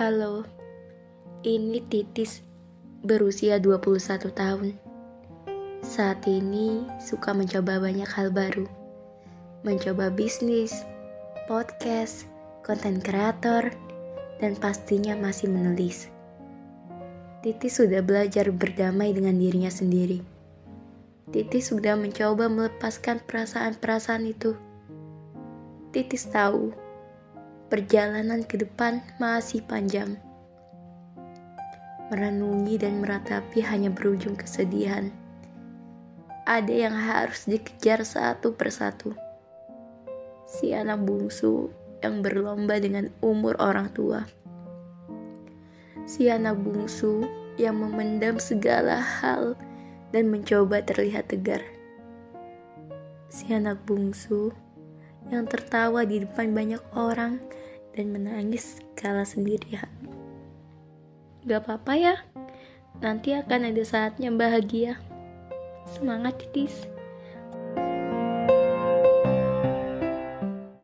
Halo, ini Titis berusia 21 tahun. Saat ini suka mencoba banyak hal baru. Mencoba bisnis, podcast, konten kreator, dan pastinya masih menulis. Titis sudah belajar berdamai dengan dirinya sendiri. Titis sudah mencoba melepaskan perasaan-perasaan itu. Titis tahu perjalanan ke depan masih panjang. Merenungi dan meratapi hanya berujung kesedihan. Ada yang harus dikejar satu persatu. Si anak bungsu yang berlomba dengan umur orang tua. Si anak bungsu yang memendam segala hal dan mencoba terlihat tegar. Si anak bungsu yang tertawa di depan banyak orang dan menangis kala sendirian. Gak apa-apa ya, nanti akan ada saatnya bahagia. Semangat titis.